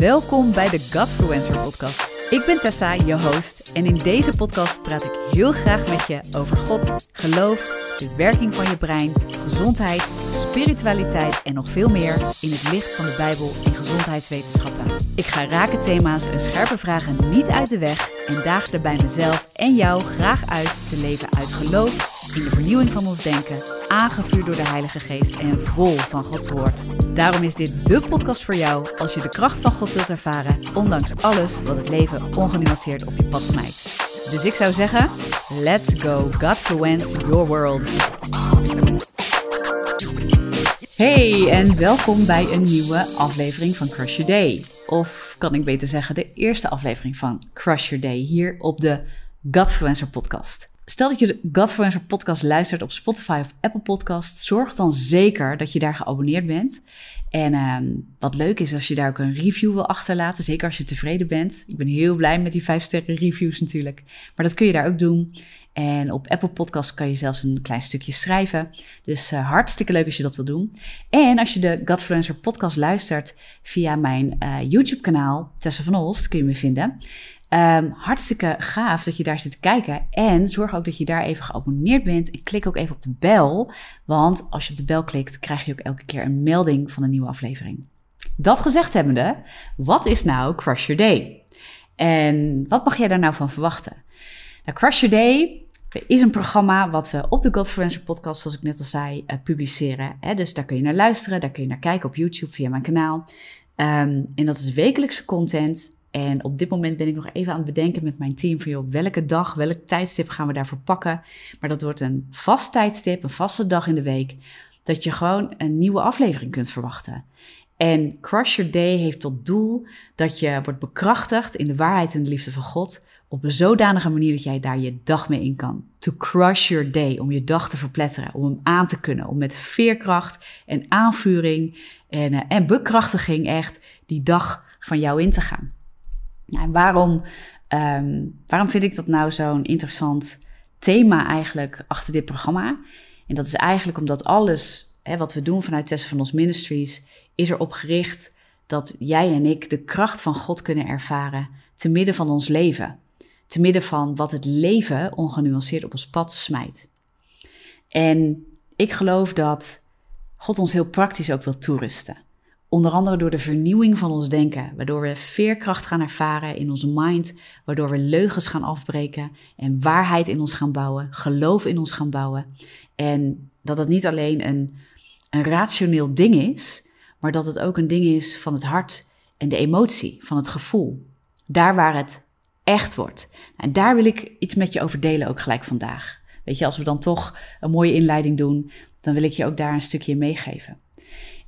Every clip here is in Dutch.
Welkom bij de Godfluencer podcast. Ik ben Tessa, je host, en in deze podcast praat ik heel graag met je over God, geloof, de werking van je brein, gezondheid, spiritualiteit en nog veel meer in het licht van de Bijbel en gezondheidswetenschappen. Ik ga rake thema's en scherpe vragen niet uit de weg en daag daarbij mezelf en jou graag uit te leven uit geloof in de vernieuwing van ons denken, aangevuurd door de Heilige Geest en vol van Gods Woord. Daarom is dit de podcast voor jou als je de kracht van God wilt ervaren, ondanks alles wat het leven ongenuanceerd op je pad smijt. Dus ik zou zeggen, let's go, God fluence your world. Hey en welkom bij een nieuwe aflevering van Crush Your Day. Of kan ik beter zeggen, de eerste aflevering van Crush Your Day hier op de Godfluencer podcast. Stel dat je de Godfluencer podcast luistert op Spotify of Apple Podcasts. Zorg dan zeker dat je daar geabonneerd bent. En uh, wat leuk is als je daar ook een review wil achterlaten. Zeker als je tevreden bent. Ik ben heel blij met die 5 sterren reviews natuurlijk. Maar dat kun je daar ook doen. En op Apple Podcasts kan je zelfs een klein stukje schrijven. Dus uh, hartstikke leuk als je dat wil doen. En als je de Godfluencer podcast luistert via mijn uh, YouTube kanaal, Tessa van Olst, kun je me vinden. Um, hartstikke gaaf dat je daar zit te kijken. En zorg ook dat je daar even geabonneerd bent. En klik ook even op de bel. Want als je op de bel klikt, krijg je ook elke keer een melding van een nieuwe aflevering. Dat gezegd hebbende, wat is nou Crush Your Day? En wat mag jij daar nou van verwachten? Nou, Crush Your Day is een programma wat we op de Godfluencer podcast, zoals ik net al zei, uh, publiceren. Hè? Dus daar kun je naar luisteren, daar kun je naar kijken op YouTube via mijn kanaal. Um, en dat is wekelijkse content en op dit moment ben ik nog even aan het bedenken met mijn team van welke dag, welk tijdstip gaan we daarvoor pakken. Maar dat wordt een vast tijdstip, een vaste dag in de week, dat je gewoon een nieuwe aflevering kunt verwachten. En Crush Your Day heeft tot doel dat je wordt bekrachtigd in de waarheid en de liefde van God op een zodanige manier dat jij daar je dag mee in kan. To crush your day, om je dag te verpletteren, om hem aan te kunnen, om met veerkracht en aanvuring en, uh, en bekrachtiging echt die dag van jou in te gaan. En waarom, um, waarom vind ik dat nou zo'n interessant thema eigenlijk achter dit programma? En dat is eigenlijk omdat alles hè, wat we doen vanuit Tessen van ons Ministries is erop gericht dat jij en ik de kracht van God kunnen ervaren te midden van ons leven. Te midden van wat het leven ongenuanceerd op ons pad smijt. En ik geloof dat God ons heel praktisch ook wil toerusten. Onder andere door de vernieuwing van ons denken, waardoor we veerkracht gaan ervaren in onze mind, waardoor we leugens gaan afbreken en waarheid in ons gaan bouwen, geloof in ons gaan bouwen. En dat het niet alleen een, een rationeel ding is, maar dat het ook een ding is van het hart en de emotie, van het gevoel. Daar waar het echt wordt. En daar wil ik iets met je over delen ook gelijk vandaag. Weet je, als we dan toch een mooie inleiding doen, dan wil ik je ook daar een stukje meegeven.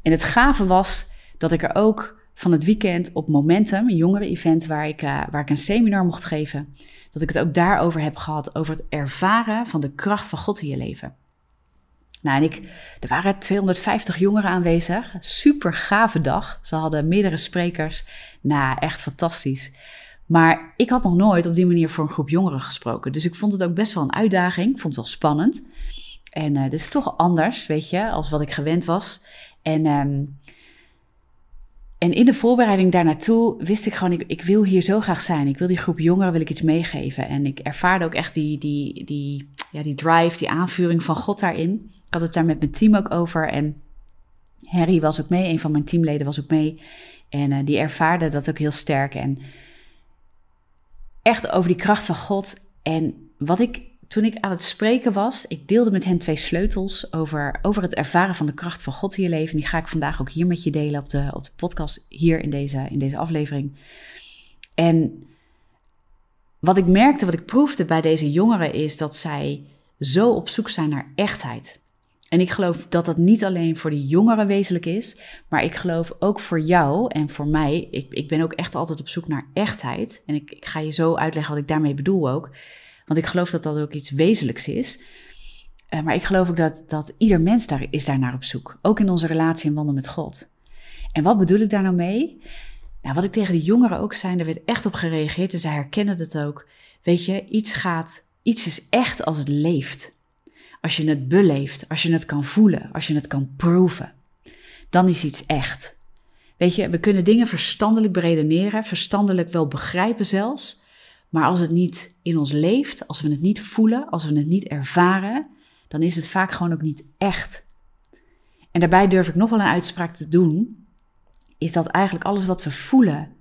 En het gave was dat ik er ook van het weekend op Momentum, een jongeren-event waar ik, uh, waar ik een seminar mocht geven, dat ik het ook daarover heb gehad, over het ervaren van de kracht van God in je leven. Nou, en ik, er waren 250 jongeren aanwezig. Super gave dag. Ze hadden meerdere sprekers. Nou, echt fantastisch. Maar ik had nog nooit op die manier voor een groep jongeren gesproken. Dus ik vond het ook best wel een uitdaging. Ik vond het wel spannend. En uh, dit is toch anders, weet je, als wat ik gewend was. En um, en in de voorbereiding daar naartoe wist ik gewoon, ik, ik wil hier zo graag zijn. Ik wil die groep jongeren wil ik iets meegeven. En ik ervaarde ook echt die, die, die, ja, die drive, die aanvuring van God daarin. Ik had het daar met mijn team ook over. En Harry was ook mee, een van mijn teamleden was ook mee. En uh, die ervaarde dat ook heel sterk. En echt over die kracht van God. En wat ik toen ik aan het spreken was, ik deelde met hen twee sleutels over, over het ervaren van de kracht van God in je leven. Die ga ik vandaag ook hier met je delen op de, op de podcast, hier in deze, in deze aflevering. En wat ik merkte, wat ik proefde bij deze jongeren, is dat zij zo op zoek zijn naar echtheid. En ik geloof dat dat niet alleen voor die jongeren wezenlijk is, maar ik geloof ook voor jou en voor mij. Ik, ik ben ook echt altijd op zoek naar echtheid. En ik, ik ga je zo uitleggen wat ik daarmee bedoel ook. Want ik geloof dat dat ook iets wezenlijks is. Uh, maar ik geloof ook dat, dat ieder mens daar is daar naar op zoek. Ook in onze relatie en wandel met God. En wat bedoel ik daar nou mee? Nou, wat ik tegen de jongeren ook zei, daar werd echt op gereageerd en zij herkennen het ook. Weet je, iets gaat, iets is echt als het leeft. Als je het beleeft, als je het kan voelen, als je het kan proeven, dan is iets echt. Weet je, we kunnen dingen verstandelijk beredeneren, verstandelijk wel begrijpen zelfs. Maar als het niet in ons leeft, als we het niet voelen, als we het niet ervaren, dan is het vaak gewoon ook niet echt. En daarbij durf ik nog wel een uitspraak te doen, is dat eigenlijk alles wat we voelen,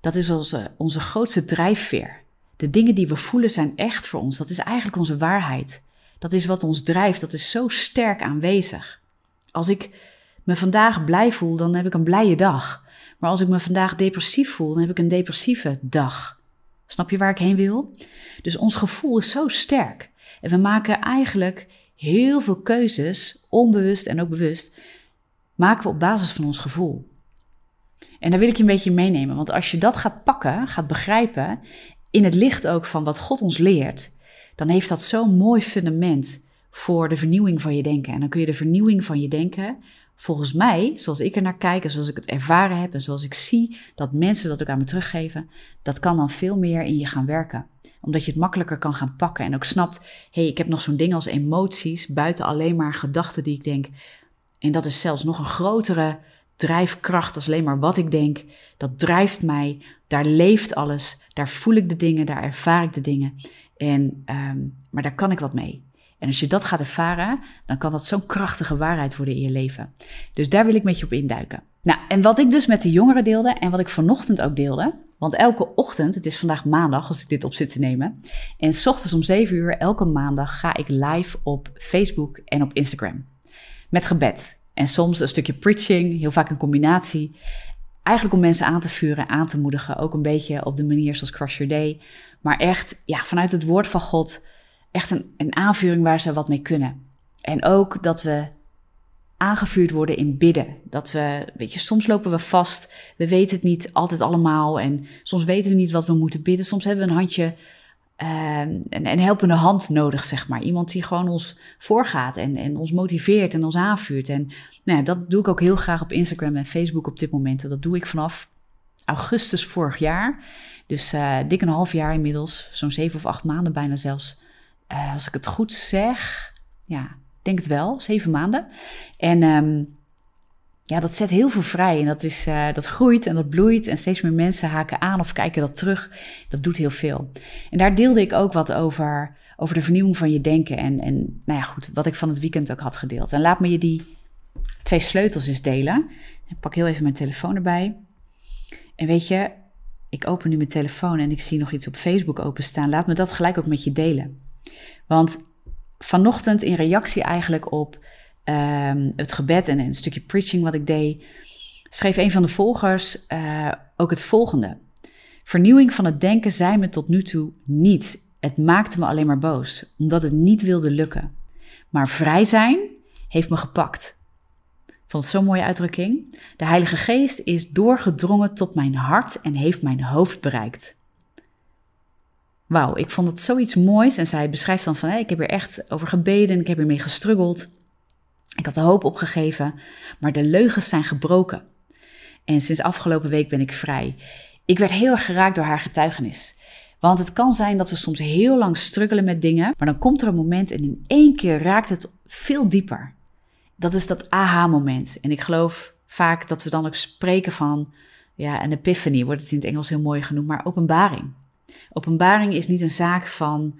dat is onze, onze grootste drijfveer. De dingen die we voelen zijn echt voor ons. Dat is eigenlijk onze waarheid. Dat is wat ons drijft. Dat is zo sterk aanwezig. Als ik me vandaag blij voel, dan heb ik een blije dag. Maar als ik me vandaag depressief voel, dan heb ik een depressieve dag. Snap je waar ik heen wil? Dus ons gevoel is zo sterk. En we maken eigenlijk heel veel keuzes, onbewust en ook bewust, maken we op basis van ons gevoel. En daar wil ik je een beetje meenemen, want als je dat gaat pakken, gaat begrijpen, in het licht ook van wat God ons leert, dan heeft dat zo'n mooi fundament voor de vernieuwing van je denken. En dan kun je de vernieuwing van je denken, volgens mij, zoals ik er naar kijk zoals ik het ervaren heb en zoals ik zie dat mensen dat ook aan me teruggeven, dat kan dan veel meer in je gaan werken. Omdat je het makkelijker kan gaan pakken en ook snapt, hé, hey, ik heb nog zo'n ding als emoties, buiten alleen maar gedachten die ik denk. En dat is zelfs nog een grotere drijfkracht als alleen maar wat ik denk. Dat drijft mij, daar leeft alles, daar voel ik de dingen, daar ervaar ik de dingen. En, um, maar daar kan ik wat mee. En als je dat gaat ervaren, dan kan dat zo'n krachtige waarheid worden in je leven. Dus daar wil ik met je op induiken. Nou, en wat ik dus met de jongeren deelde en wat ik vanochtend ook deelde. Want elke ochtend, het is vandaag maandag als ik dit op zit te nemen. En s ochtends om 7 uur, elke maandag, ga ik live op Facebook en op Instagram. Met gebed. En soms een stukje preaching, heel vaak een combinatie. Eigenlijk om mensen aan te vuren, aan te moedigen. Ook een beetje op de manier zoals Crush Your Day. Maar echt, ja, vanuit het woord van God, echt een, een aanvuring waar ze wat mee kunnen. En ook dat we aangevuurd worden in bidden. Dat we, weet je, soms lopen we vast. We weten het niet altijd allemaal. En soms weten we niet wat we moeten bidden. Soms hebben we een handje uh, een, een, helpende hand nodig, zeg maar. Iemand die gewoon ons voorgaat en, en ons motiveert en ons aanvuurt. En nou ja, dat doe ik ook heel graag op Instagram en Facebook op dit moment. Dat doe ik vanaf augustus vorig jaar. Dus uh, dik een half jaar inmiddels, zo'n zeven of acht maanden bijna zelfs. Uh, als ik het goed zeg, ja, denk het wel, zeven maanden. En um, ja, dat zet heel veel vrij en dat, is, uh, dat groeit en dat bloeit en steeds meer mensen haken aan of kijken dat terug. Dat doet heel veel. En daar deelde ik ook wat over, over de vernieuwing van je denken en, en nou ja, goed, wat ik van het weekend ook had gedeeld. En laat me je die twee sleutels eens delen. Ik pak heel even mijn telefoon erbij. En weet je, ik open nu mijn telefoon en ik zie nog iets op Facebook openstaan. Laat me dat gelijk ook met je delen. Want vanochtend in reactie eigenlijk op um, het gebed en een stukje preaching wat ik deed, schreef een van de volgers uh, ook het volgende. Vernieuwing van het denken zei me tot nu toe niets. Het maakte me alleen maar boos, omdat het niet wilde lukken. Maar vrij zijn heeft me gepakt. Vond het zo'n mooie uitdrukking. De Heilige Geest is doorgedrongen tot mijn hart en heeft mijn hoofd bereikt. Wauw, ik vond het zoiets moois. En zij beschrijft dan van, ik heb er echt over gebeden, ik heb ermee gestruggeld. Ik had de hoop opgegeven, maar de leugens zijn gebroken. En sinds afgelopen week ben ik vrij. Ik werd heel erg geraakt door haar getuigenis. Want het kan zijn dat we soms heel lang struggelen met dingen, maar dan komt er een moment en in één keer raakt het veel dieper. Dat is dat aha-moment. En ik geloof vaak dat we dan ook spreken van, ja, een epiphany wordt het in het Engels heel mooi genoemd, maar openbaring. Openbaring is niet een zaak van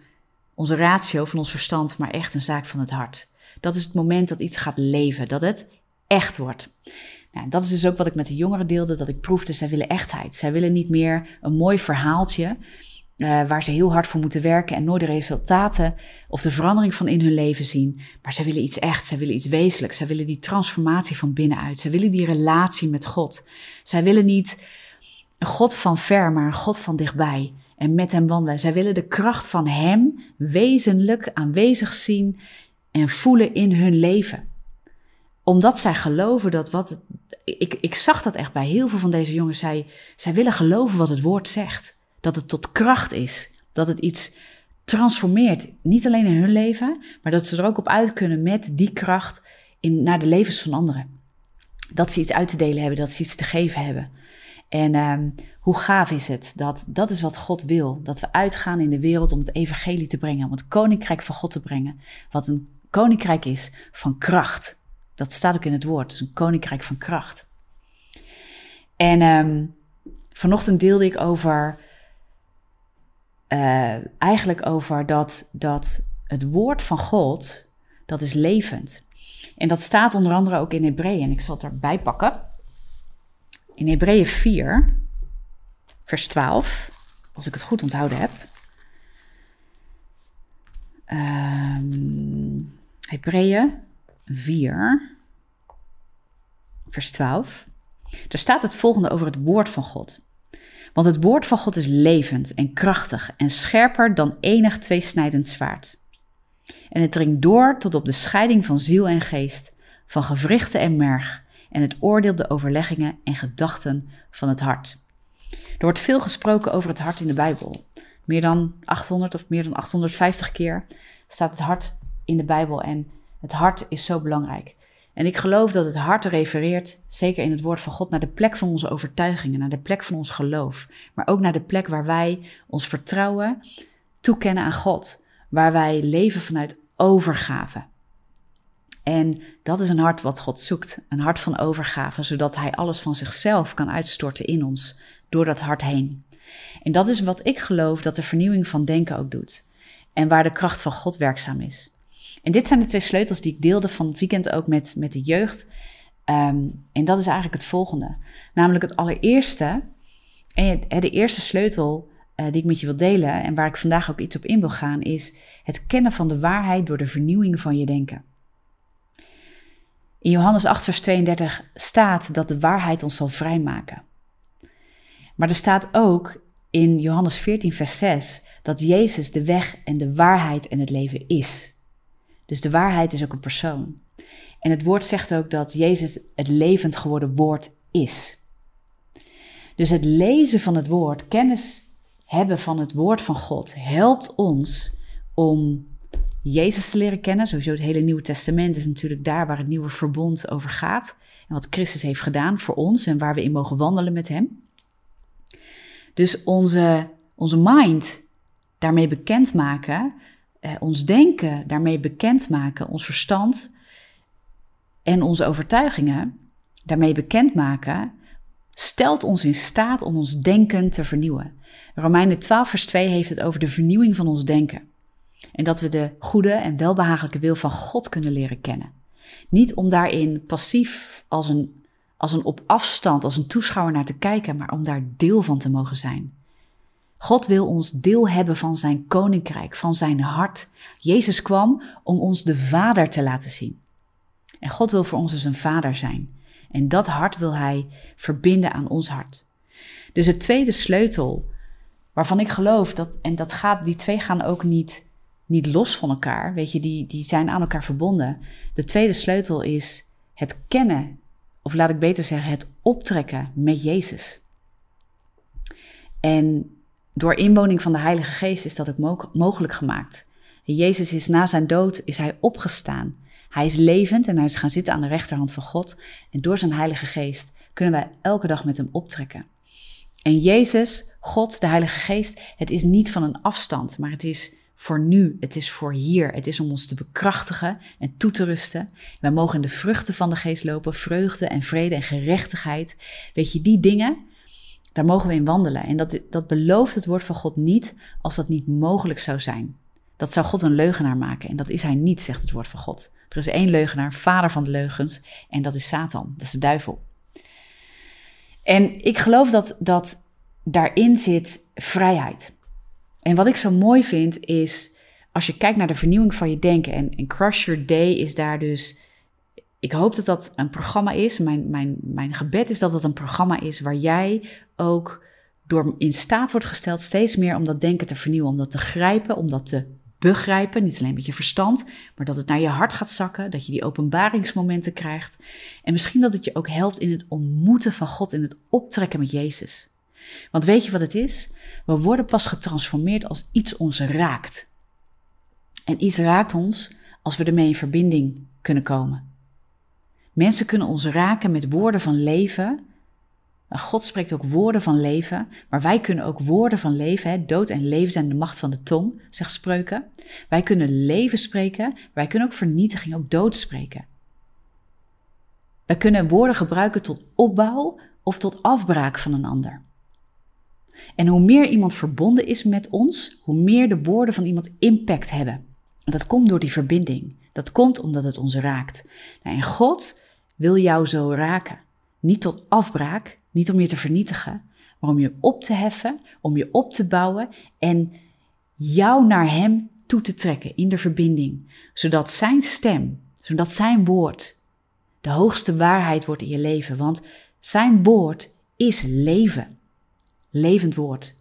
onze ratio, van ons verstand, maar echt een zaak van het hart. Dat is het moment dat iets gaat leven, dat het echt wordt. Nou, dat is dus ook wat ik met de jongeren deelde, dat ik proefde, zij willen echtheid. Zij willen niet meer een mooi verhaaltje uh, waar ze heel hard voor moeten werken en nooit de resultaten of de verandering van in hun leven zien. Maar zij willen iets echt, zij willen iets wezenlijks, zij willen die transformatie van binnenuit. Zij willen die relatie met God. Zij willen niet een God van ver, maar een God van dichtbij en met hem wandelen. Zij willen de kracht van hem wezenlijk aanwezig zien en voelen in hun leven. Omdat zij geloven dat wat. Ik, ik zag dat echt bij heel veel van deze jongens. Zij, zij willen geloven wat het woord zegt. Dat het tot kracht is. Dat het iets transformeert. Niet alleen in hun leven, maar dat ze er ook op uit kunnen met die kracht in, naar de levens van anderen. Dat ze iets uit te delen hebben, dat ze iets te geven hebben. En um, hoe gaaf is het dat dat is wat God wil. Dat we uitgaan in de wereld om het evangelie te brengen, om het koninkrijk van God te brengen. Wat een koninkrijk is van kracht. Dat staat ook in het woord, het is een koninkrijk van kracht. En ehm, vanochtend deelde ik over, uh, eigenlijk over dat, dat het woord van God, dat is levend. En dat staat onder andere ook in Hebreeën. En ik zal het erbij pakken. In Hebreeën 4, vers 12, als ik het goed onthouden heb. Um, Hebreeën 4, vers 12. Er staat het volgende over het woord van God. Want het woord van God is levend en krachtig en scherper dan enig tweesnijdend zwaard. En het dringt door tot op de scheiding van ziel en geest, van gewrichten en merg, en het oordeelt de overleggingen en gedachten van het hart. Er wordt veel gesproken over het hart in de Bijbel. Meer dan 800 of meer dan 850 keer staat het hart in de Bijbel en het hart is zo belangrijk. En ik geloof dat het hart refereert, zeker in het woord van God, naar de plek van onze overtuigingen, naar de plek van ons geloof, maar ook naar de plek waar wij ons vertrouwen toekennen aan God, waar wij leven vanuit overgave. En dat is een hart wat God zoekt, een hart van overgave, zodat Hij alles van zichzelf kan uitstorten in ons, door dat hart heen. En dat is wat ik geloof dat de vernieuwing van denken ook doet. En waar de kracht van God werkzaam is. En dit zijn de twee sleutels die ik deelde van het weekend ook met, met de jeugd. Ehm, en dat is eigenlijk het volgende. Namelijk het allereerste, en de eerste sleutel uh, die ik met je wil delen en waar ik vandaag ook iets op in wil gaan, is het kennen van de waarheid door de vernieuwing van je denken. In Johannes 8, vers 32 staat dat de waarheid ons zal vrijmaken. Maar er staat ook in Johannes 14, vers 6 dat Jezus de weg en de waarheid en het leven is. Dus de waarheid is ook een persoon. En het woord zegt ook dat Jezus het levend geworden woord is. Dus het lezen van het woord, kennis hebben van het woord van God, helpt ons om Jezus te leren kennen. Sowieso het hele Nieuwe Testament is natuurlijk daar waar het nieuwe verbond over gaat. En wat Christus heeft gedaan voor ons en waar we in mogen wandelen met Hem. Dus onze, onze mind daarmee bekendmaken, eh, ons denken daarmee bekendmaken, ons verstand en onze overtuigingen daarmee bekendmaken, stelt ons in staat om ons denken te vernieuwen. Romeinen 12, vers 2 heeft het over de vernieuwing van ons denken. En dat we de goede en welbehagelijke wil van God kunnen leren kennen. Niet om daarin passief als een, als een op afstand, als een toeschouwer naar te kijken, maar om daar deel van te mogen zijn. God wil ons deel hebben van zijn koninkrijk, van zijn hart. Jezus kwam om ons de Vader te laten zien. En God wil voor ons dus een Vader zijn. En dat hart wil Hij verbinden aan ons hart. Dus het tweede sleutel, waarvan ik geloof dat, en dat gaat, die twee gaan ook niet, niet los van elkaar, weet je, die, die zijn aan elkaar verbonden. De tweede sleutel is het kennen, of laat ik beter zeggen, het optrekken met Jezus. En door inwoning van de Heilige Geest is dat ook mogelijk gemaakt. Jezus is na zijn dood is hij opgestaan. Hij is levend en hij is gaan zitten aan de rechterhand van God. En door zijn Heilige Geest kunnen wij elke dag met hem optrekken. En Jezus, God, de Heilige Geest, het is niet van een afstand, maar het is voor nu, het is voor hier. Het is om ons te bekrachtigen en toe te rusten. Wij mogen in de vruchten van de geest lopen, vreugde en vrede en gerechtigheid. Weet je, die dingen, daar mogen we in wandelen. En dat, dat belooft het woord van God niet als dat niet mogelijk zou zijn. Dat zou God een leugenaar maken. En dat is hij niet, zegt het woord van God. Er is één leugenaar, vader van de leugens. En dat is Satan. Dat is de duivel. En ik geloof dat, dat daarin zit vrijheid. En wat ik zo mooi vind is, als je kijkt naar de vernieuwing van je denken. En, en Crush Your Day is daar dus ik hoop dat dat een programma is. Mijn, mijn, mijn gebed is dat het een programma is waar jij ook door in staat wordt gesteld steeds meer om dat denken te vernieuwen, om dat te grijpen, om dat te begrijpen. Niet alleen met je verstand, maar dat het naar je hart gaat zakken, dat je die openbaringsmomenten krijgt. En misschien dat het je ook helpt in het ontmoeten van God, in het optrekken met Jezus. Want weet je wat het is? We worden pas getransformeerd als iets ons raakt. En iets raakt ons als we ermee in verbinding kunnen komen. Mensen kunnen ons raken met woorden van leven. God spreekt ook woorden van leven, maar wij kunnen ook woorden van leven. Hè? Dood en leven zijn de macht van de tong, zegt spreuken. Wij kunnen leven spreken, wij kunnen ook vernietiging, ook dood spreken. Wij kunnen woorden gebruiken tot opbouw of tot afbraak van een ander. En hoe meer iemand verbonden is met ons, hoe meer de woorden van iemand impact hebben. En dat komt door die verbinding. Dat komt omdat het ons raakt. Nou, en God wil jou zo raken. Niet tot afbraak, niet om je te vernietigen, maar om je op te heffen, om je op te bouwen en jou naar Hem toe te trekken in de verbinding, zodat Zijn stem, zodat Zijn woord de hoogste waarheid wordt in je leven. Want Zijn woord is leven, levend woord.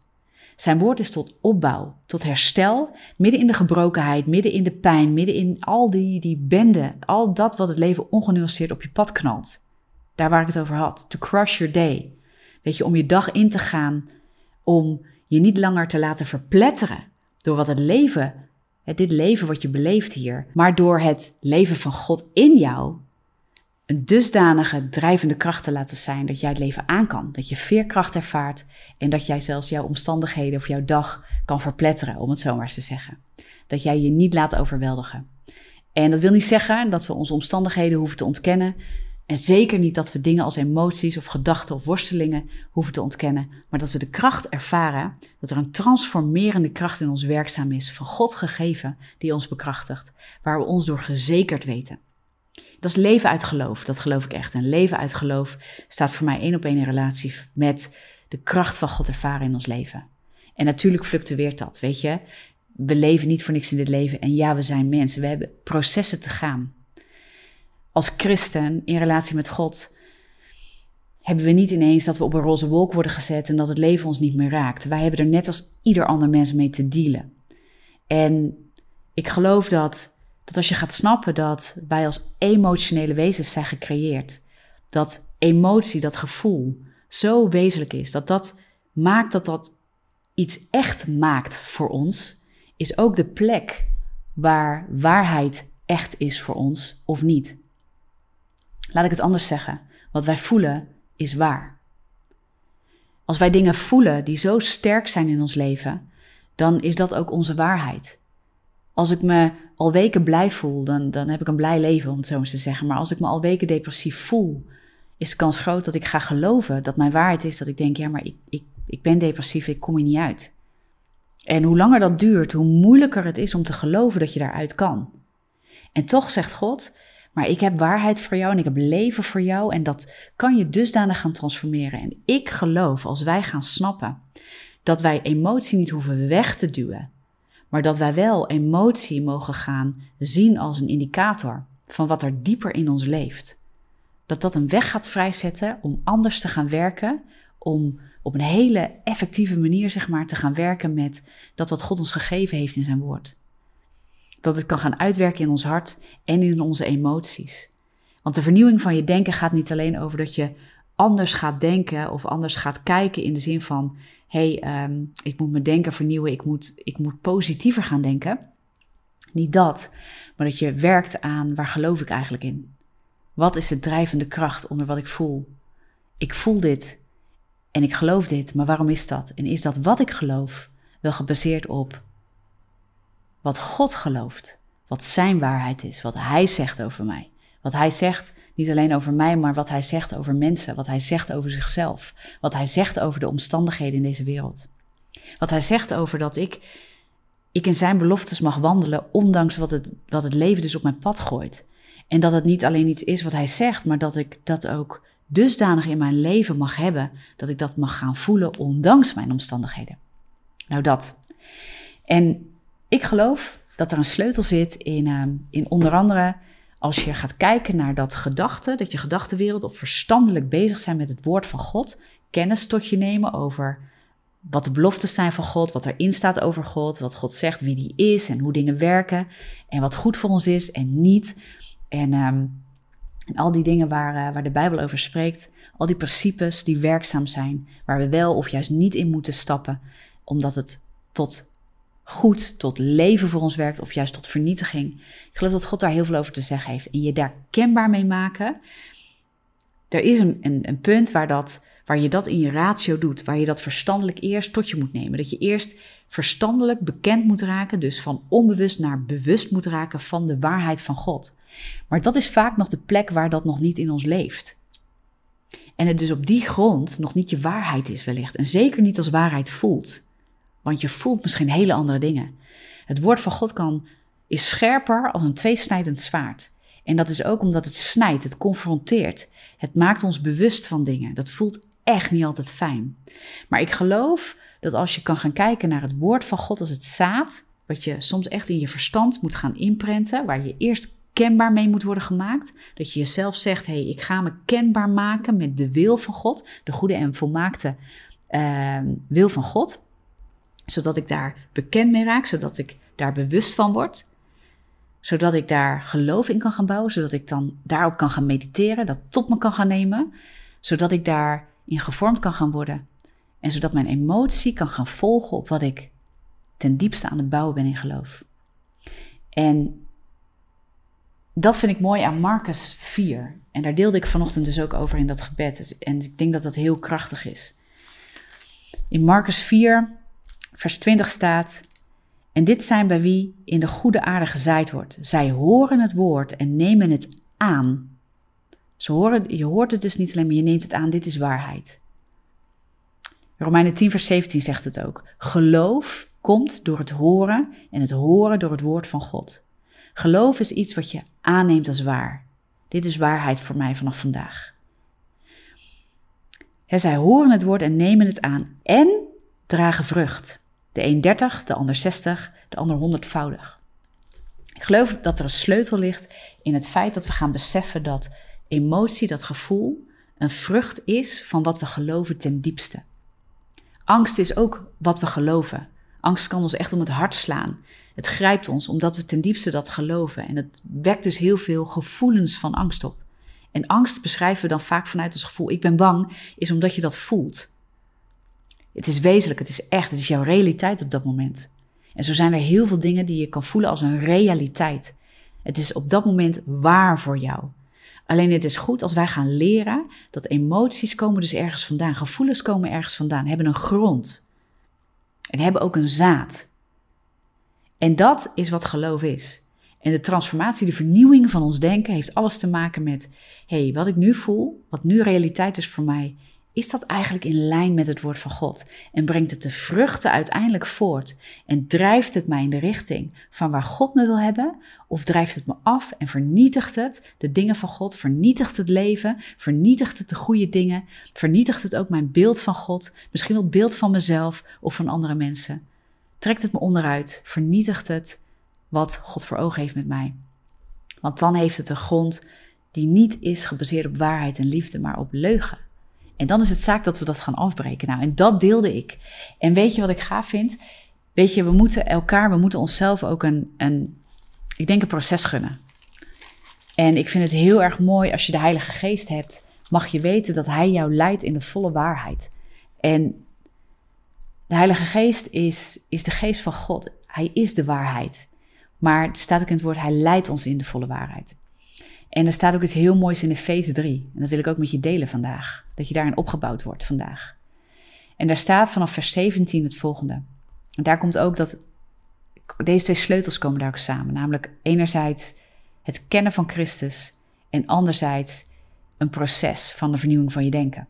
Zijn woord is tot opbouw, tot herstel, midden in de gebrokenheid, midden in de pijn, midden in al die, die bende, al dat wat het leven ongenuanceerd op je pad knalt. Daar waar ik het over had. To crush your day. Weet je, om je dag in te gaan, om je niet langer te laten verpletteren door wat het leven, dit leven wat je beleeft hier, maar door het leven van God in jou, een dusdanige drijvende kracht te laten zijn dat jij het leven aan kan. Dat je veerkracht ervaart en dat jij zelfs jouw omstandigheden of jouw dag kan verpletteren, om het zo maar eens te zeggen. Dat jij je niet laat overweldigen. En dat wil niet zeggen dat we onze omstandigheden hoeven te ontkennen. En zeker niet dat we dingen als emoties of gedachten of worstelingen hoeven te ontkennen, maar dat we de kracht ervaren, dat er een transformerende kracht in ons werkzaam is, van God gegeven, die ons bekrachtigt, waar we ons door gezekerd weten. Dat is leven uit geloof, dat geloof ik echt. En leven uit geloof staat voor mij één op één in relatie met de kracht van God ervaren in ons leven. En natuurlijk fluctueert dat, weet je. We leven niet voor niks in dit leven en ja, we zijn mensen. We hebben processen te gaan als christen in relatie met God hebben we niet ineens dat we op een roze wolk worden gezet en dat het leven ons niet meer raakt. Wij hebben er net als ieder ander mens mee te dealen. En ik geloof dat, dat als je gaat snappen dat wij als emotionele wezens zijn gecreëerd, dat emotie, dat gevoel zo wezenlijk is, dat dat maakt dat dat iets echt maakt voor ons, is ook de plek waar waarheid echt is voor ons of niet. Laat ik het anders zeggen. Wat wij voelen is waar. Als wij dingen voelen die zo sterk zijn in ons leven, dan is dat ook onze waarheid. Als ik me al weken blij voel, dan, dan heb ik een blij leven, om het zo eens te zeggen. Maar als ik me al weken depressief voel, is de kans groot dat ik ga geloven dat mijn waarheid is dat ik denk, ja, maar ik, ik, ik ben depressief, ik kom hier niet uit. En hoe langer dat duurt, hoe moeilijker het is om te geloven dat je daaruit kan. En toch zegt God, maar ik heb waarheid voor jou en ik heb leven voor jou en dat kan je dusdanig gaan transformeren. En ik geloof als wij gaan snappen dat wij emotie niet hoeven weg te duwen, maar dat wij wel emotie mogen gaan zien als een indicator van wat er dieper in ons leeft. Dat dat een weg gaat vrijzetten om anders te gaan werken, om op een hele effectieve manier zeg maar te gaan werken met dat wat God ons gegeven heeft in zijn woord. Dat het kan gaan uitwerken in ons hart en in onze emoties. Want de vernieuwing van je denken gaat niet alleen over dat je anders gaat denken of anders gaat kijken in de zin van: hey, ehm, ik moet mijn denken vernieuwen, ik moet, ik moet positiever gaan denken. Niet dat, maar dat je werkt aan waar geloof ik eigenlijk in? Wat is de drijvende kracht onder wat ik voel? Ik voel dit en ik geloof dit, maar waarom is dat? En is dat wat ik geloof wel gebaseerd op wat God gelooft, wat Zijn waarheid is, wat Hij zegt over mij. Wat Hij zegt, niet alleen over mij, maar wat Hij zegt over mensen, wat Hij zegt over zichzelf, wat Hij zegt over de omstandigheden in deze wereld. Wat Hij zegt over dat ik, ik in Zijn beloftes mag wandelen, ondanks wat het, wat het leven dus op mijn pad gooit. En dat het niet alleen iets is wat Hij zegt, maar dat ik dat ook dusdanig in mijn leven mag hebben, dat ik dat mag gaan voelen, ondanks mijn omstandigheden. Nou, dat. En ik geloof dat er een sleutel zit in, uh, in onder andere als je gaat kijken naar dat gedachte, dat je gedachtenwereld of verstandelijk bezig zijn met het woord van God, kennis tot je nemen over wat de beloftes zijn van God, wat erin staat over God, wat God zegt, wie die is en hoe dingen werken en wat goed voor ons is en niet. En, en al die dingen waar, uh, waar de Bijbel over spreekt, al die principes die werkzaam zijn, waar we wel of juist niet in moeten stappen, omdat het tot goed tot leven voor ons werkt of juist tot vernietiging. Ik geloof dat God daar heel veel over te zeggen heeft en je daar kenbaar mee maken. Er is een, een, een punt waar, dat, waar je dat in je ratio doet, waar je dat verstandelijk eerst tot je moet nemen. Dat je eerst verstandelijk bekend moet raken, dus van onbewust naar bewust moet raken van de waarheid van God. Maar dat is vaak nog de plek waar dat nog niet in ons leeft. En het dus op die grond nog niet je waarheid is wellicht. En zeker niet als waarheid voelt. Want je voelt misschien hele andere dingen. Het woord van God kan, is scherper als een tweesnijdend zwaard. En dat is ook omdat het snijdt, het confronteert. Het maakt ons bewust van dingen. Dat voelt echt niet altijd fijn. Maar ik geloof dat als je kan gaan kijken naar het woord van God als het zaad, wat je soms echt in je verstand moet gaan inprenten, waar je eerst kenbaar mee moet worden gemaakt. Dat je jezelf zegt: hé, hey, ik ga me kenbaar maken met de wil van God, de goede en volmaakte uh, wil van God, zodat ik daar bekend mee raak, zodat ik daar bewust van word, zodat ik daar geloof in kan gaan bouwen, zodat ik dan daarop kan gaan mediteren, dat tot me kan gaan nemen, zodat ik daarin gevormd kan gaan worden en zodat mijn emotie kan gaan volgen op wat ik ten diepste aan het bouwen ben in geloof. En dat vind ik mooi aan Marcus 4. En daar deelde ik vanochtend dus ook over in dat gebed. En ik denk dat dat heel krachtig is. In Marcus 4, vers 20 staat: En dit zijn bij wie in de goede aarde gezaaid wordt. Zij horen het woord en nemen het aan. Ze horen, je hoort het dus niet alleen, maar je neemt het aan. Dit is waarheid. Romeinen 10, vers 17 zegt het ook. Geloof komt door het horen en het horen door het woord van God. Geloof is iets wat je aanneemt als waar. Dit is waarheid voor mij vanaf vandaag. zij horen het woord en nemen het aan en dragen vrucht. De een 30, de ander 60, de ander honderdvoudig. Ik geloof dat er een sleutel ligt in het feit dat we gaan beseffen dat emotie, dat gevoel, een vrucht is van wat we geloven ten diepste. Angst is ook wat we geloven. Angst kan ons echt om het hart slaan. Het grijpt ons omdat we ten diepste dat geloven. En het wekt dus heel veel gevoelens van angst op. En angst beschrijven we dan vaak vanuit het gevoel: ik ben bang, is omdat je dat voelt. Het is wezenlijk, het is echt, het is jouw realiteit op dat moment. En zo zijn er heel veel dingen die je kan voelen als een realiteit. Het is op dat moment waar voor jou. Alleen het is goed als wij gaan leren dat emoties komen dus ergens vandaan, gevoelens komen ergens vandaan, hebben een grond. En hebben ook een zaad. En dat is wat geloof is. En de transformatie, de vernieuwing van ons denken heeft alles te maken met: hé, hey, wat ik nu voel, wat nu realiteit is voor mij, is dat eigenlijk in lijn met het woord van God? En brengt het de vruchten uiteindelijk voort? En drijft het mij in de richting van waar God me wil hebben? Of drijft het me af en vernietigt het de dingen van God? Vernietigt het leven? Vernietigt het de goede dingen? Vernietigt het ook mijn beeld van God? Misschien wel het beeld van mezelf of van andere mensen? Trekt het me onderuit? Vernietigt het wat God voor ogen heeft met mij? Want dan heeft het een grond die niet is gebaseerd op waarheid en liefde, maar op leugen. En dan is het zaak dat we dat gaan afbreken. Nou, en dat deelde ik. En weet je wat ik gaaf vind? Weet je, we moeten elkaar, we moeten onszelf ook een, een ik denk een proces gunnen. En ik vind het heel erg mooi als je de Heilige Geest hebt, mag je weten dat Hij jou leidt in de volle waarheid. En de Heilige Geest is, is de geest van God. Hij is de waarheid. Maar er staat ook in het woord, Hij leidt ons in de volle waarheid. En er staat ook iets heel moois in Efeze 3. En dat wil ik ook met je delen vandaag. Dat je daarin opgebouwd wordt vandaag. En daar staat vanaf vers 17 het volgende. En daar komt ook dat deze twee sleutels komen daar ook samen. Namelijk enerzijds het kennen van Christus en anderzijds een proces van de vernieuwing van je denken.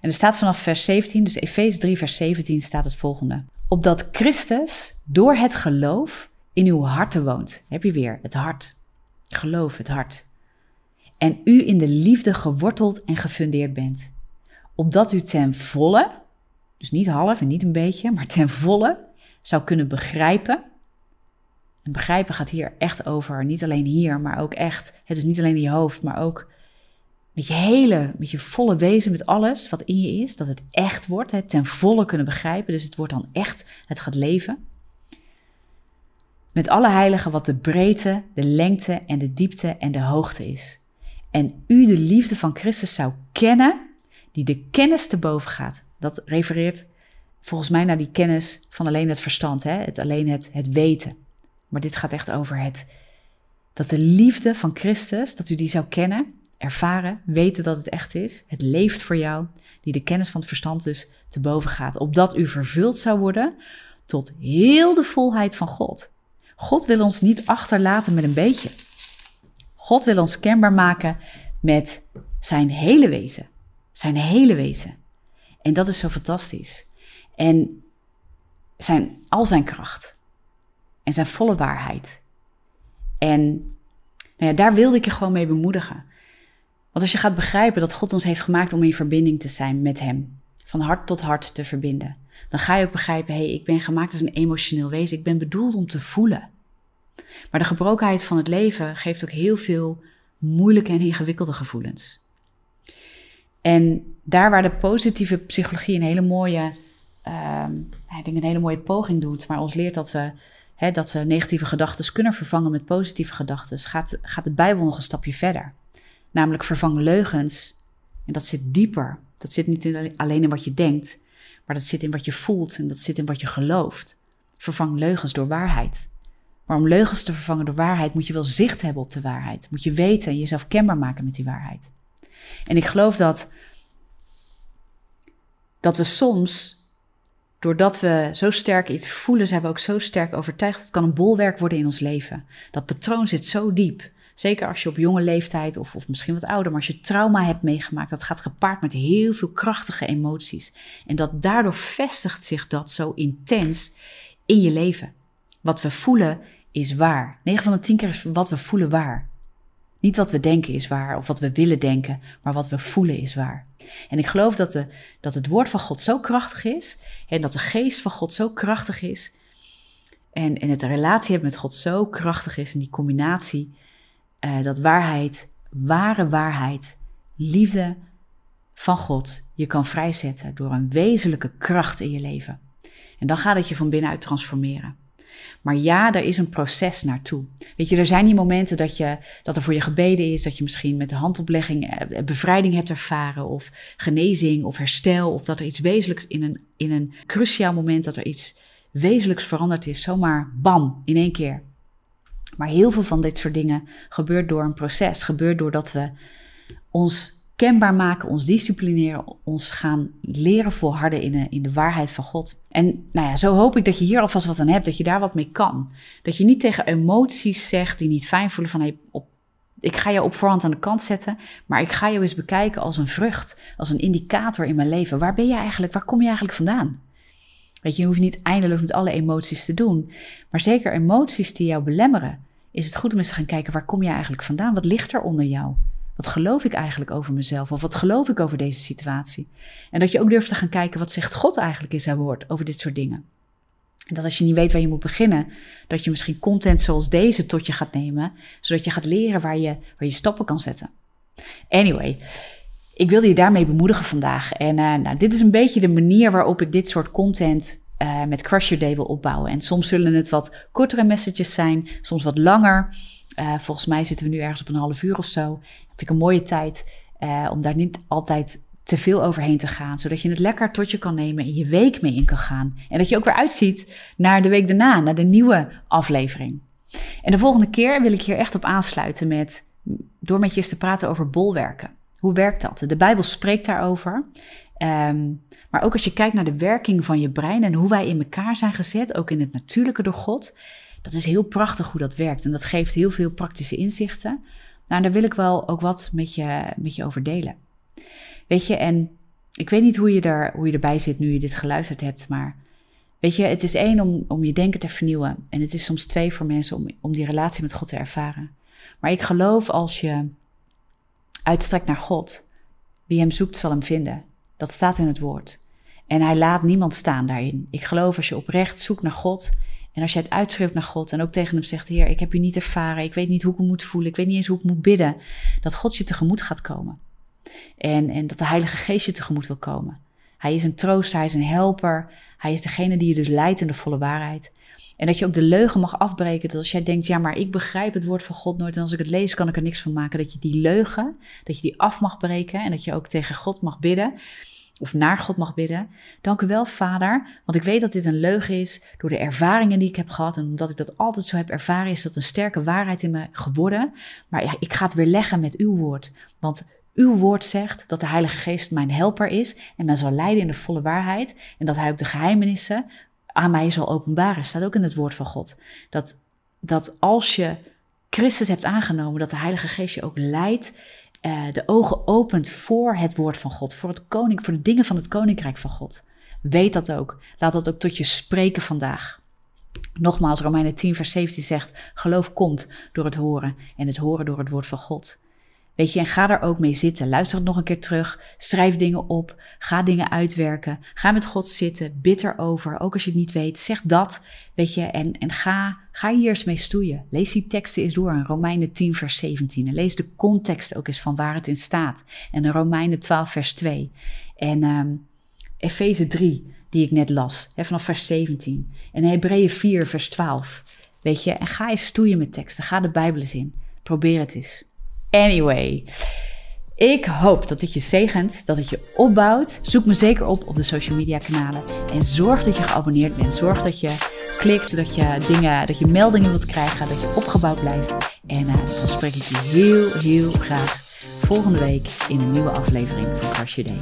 En er staat vanaf vers 17, dus Efeze 3 vers 17 staat het volgende. Opdat Christus door het geloof in uw harten woont. Heb je weer het hart. Geloof, het hart. En u in de liefde geworteld en gefundeerd bent. Opdat u ten volle, dus niet half en niet een beetje, maar ten volle zou kunnen begrijpen. En begrijpen gaat hier echt over, niet alleen hier, maar ook echt. Is niet alleen in je hoofd, maar ook met je hele, met je volle wezen, met alles wat in je is, dat het echt wordt, het ten volle kunnen begrijpen. Dus het wordt dan echt, het gaat leven met alle heiligen wat de breedte, de lengte en de diepte en de hoogte is. En u de liefde van Christus zou kennen, die de kennis te boven gaat. Dat refereert volgens mij naar die kennis van alleen het verstand, hè? Het, alleen het, het weten. Maar dit gaat echt over het, dat de liefde van Christus, dat u die zou kennen, ervaren, weten dat het echt is. Het leeft voor jou, die de kennis van het verstand dus te boven gaat. Opdat u vervuld zou worden tot heel de volheid van God. God wil ons niet achterlaten met een beetje. God wil ons kenbaar maken met zijn hele wezen. Zijn hele wezen. En dat is zo fantastisch. En zijn, al zijn kracht. En zijn volle waarheid. En nou ja, daar wilde ik je gewoon mee bemoedigen. Want als je gaat begrijpen dat God ons heeft gemaakt om in verbinding te zijn met Hem, van hart tot hart te verbinden, dan ga je ook begrijpen: hé, hey, ik ben gemaakt als een emotioneel wezen. Ik ben bedoeld om te voelen. Maar de gebrokenheid van het leven geeft ook heel veel moeilijke en ingewikkelde gevoelens. En daar waar de positieve psychologie een hele mooie, uh, ik denk een hele mooie poging doet, maar ons leert dat we, hè, dat we negatieve gedachten kunnen vervangen met positieve gedachten, gaat, gaat de Bijbel nog een stapje verder. Namelijk vervang leugens. En dat zit dieper. Dat zit niet alleen in wat je denkt, maar dat zit in wat je voelt en dat zit in wat je gelooft. Vervang leugens door waarheid. Maar om leugens te vervangen door waarheid moet je wel zicht hebben op de waarheid. Moet je weten en jezelf kenbaar maken met die waarheid. En ik geloof dat, dat we soms, doordat we zo sterk iets voelen, zijn we ook zo sterk overtuigd. Het kan een bolwerk worden in ons leven. Dat patroon zit zo diep. Zeker als je op jonge leeftijd of, of misschien wat ouder, maar als je trauma hebt meegemaakt, dat gaat gepaard met heel veel krachtige emoties. En dat daardoor vestigt zich dat zo intens in je leven. Wat we voelen is waar. 9 van de 10 keer is wat we voelen waar. Niet wat we denken is waar of wat we willen denken, maar wat we voelen is waar. En ik geloof dat, de, dat het woord van God zo krachtig is en dat de geest van God zo krachtig is en, en het relatie hebben met God zo krachtig is en die combinatie, uh, dat waarheid, ware waarheid, liefde van God je kan vrijzetten door een wezenlijke kracht in je leven. En dan gaat het je van binnenuit transformeren. Maar ja, er is een proces naartoe. Weet je, er zijn die momenten dat, je, dat er voor je gebeden is, dat je misschien met de handoplegging eh, bevrijding hebt ervaren, of genezing, of herstel, of dat er iets wezenlijks in een, in een cruciaal moment, dat er iets wezenlijks veranderd is, zomaar bam, in één keer. Maar heel veel van dit soort dingen gebeurt door een proces, gebeurt doordat we ons kenbaar maken, ons disciplineren, ons gaan leren volharden in de, in de waarheid van God. En nou ja, zo hoop ik dat je hier alvast wat aan hebt, dat je daar wat mee kan. Dat je niet tegen emoties zegt die niet fijn voelen van hey, op, ik ga je op voorhand aan de kant zetten, maar ik ga jou eens bekijken als een vrucht, als een indicator in mijn leven. Waar ben je eigenlijk, waar kom je eigenlijk vandaan? Weet je, je hoeft niet eindeloos met alle emoties te doen, maar zeker emoties die jou belemmeren, is het goed om eens te gaan kijken waar kom je eigenlijk vandaan? Wat ligt er onder jou? Wat geloof ik eigenlijk over mezelf? Of wat geloof ik over deze situatie? En dat je ook durft te gaan kijken, wat zegt God eigenlijk in zijn woord over dit soort dingen? En dat als je niet weet waar je moet beginnen, dat je misschien content zoals deze tot je gaat nemen, zodat je gaat leren waar je, waar je stappen kan zetten. Anyway, ik wilde je daarmee bemoedigen vandaag. En uh, nou, dit is een beetje de manier waarop ik dit soort content uh, met Crush Your Day wil opbouwen. En soms zullen het wat kortere messages zijn, soms wat langer. Uh, volgens mij zitten we nu ergens op een half uur of zo. Vind ik een mooie tijd om daar niet altijd te veel overheen te gaan. Zodat je het lekker tot je kan nemen en je week mee in kan gaan. En dat je ook weer uitziet naar de week daarna, naar de nieuwe aflevering. En de volgende keer wil ik hier echt op aansluiten met, door met je eens te praten over bolwerken. Hoe werkt dat? De Bijbel spreekt daarover. Um, maar ook als je kijkt naar de werking van je brein en hoe wij in elkaar zijn gezet, ook in het natuurlijke door God. Dat is heel prachtig hoe dat werkt. En dat geeft heel veel praktische inzichten. Nou, daar wil ik wel ook wat met je, met je over delen. Weet je, en ik weet niet hoe je, daar, hoe je erbij zit nu je dit geluisterd hebt, maar weet je, het is één om, om je denken te vernieuwen. En het is soms twee voor mensen om, om die relatie met God te ervaren. Maar ik geloof als je uitstrekt naar God, wie hem zoekt zal hem vinden. Dat staat in het woord. En hij laat niemand staan daarin. Ik geloof als je oprecht zoekt naar God en als je het uitschreeuwt naar God en ook tegen hem zegt: Heer, ik heb u niet ervaren, ik weet niet hoe ik me moet voelen, ik weet niet eens hoe ik moet bidden, dat God je tegemoet gaat komen. En, en dat de Heilige Geest je tegemoet wil komen. Hij is een trooster, hij is een helper, hij is degene die je dus leidt in de volle waarheid. En dat je ook de leugen mag afbreken. Dat als jij denkt, ja, maar ik begrijp het woord van God nooit. En als ik het lees, kan ik er niks van maken. Dat je die leugen, dat je die af mag breken. En dat je ook tegen God mag bidden of naar God mag bidden. Dank u wel, Vader, want ik weet dat dit een leugen is door de ervaringen die ik heb gehad. En omdat ik dat altijd zo heb ervaren, is dat een sterke waarheid in me geworden. Maar ja, ik ga het weer leggen met uw woord. Want uw woord zegt dat de Heilige Geest mijn helper is en mij zal leiden in de volle waarheid. En dat hij ook de geheimenissen aan mij zal openbaren. Staat ook in het woord van God. Dat, dat als je Christus hebt aangenomen, dat de Heilige Geest je ook leidt uh, de ogen opent voor het woord van God, voor het koning, voor de dingen van het koninkrijk van God. Weet dat ook. Laat dat ook tot je spreken vandaag. Nogmaals, Romeinen 10, vers 17 zegt: geloof komt door het horen en het horen door het woord van God. Weet je, en ga daar ook mee zitten. Luister het nog een keer terug. Schrijf dingen op. Ga dingen uitwerken. Ga met God zitten. Bid erover. Ook als je het niet weet, zeg dat. Weet je, en, en ga, ga hier eens mee stoeien. Lees die teksten eens door. In Romeinen 10, vers 17. En lees de context ook eens van waar het in staat. En in Romeinen 12, vers 2. En um, Efeze 3, die ik net las, hè, vanaf vers 17. En Hebreeën 4, vers 12. Weet je, en ga eens stoeien met teksten. Ga de Bijbel eens in. Probeer het eens. Anyway. Ik hoop dat het je zegent, dat het je opbouwt. Zoek me zeker op op de social media kanalen. En zorg dat je geabonneerd bent. Zorg dat je klikt, dat je dingen, dat je meldingen wilt krijgen, dat je opgebouwd blijft. En uh, dan spreek ik je heel, heel graag volgende week in een nieuwe aflevering van Crush Your.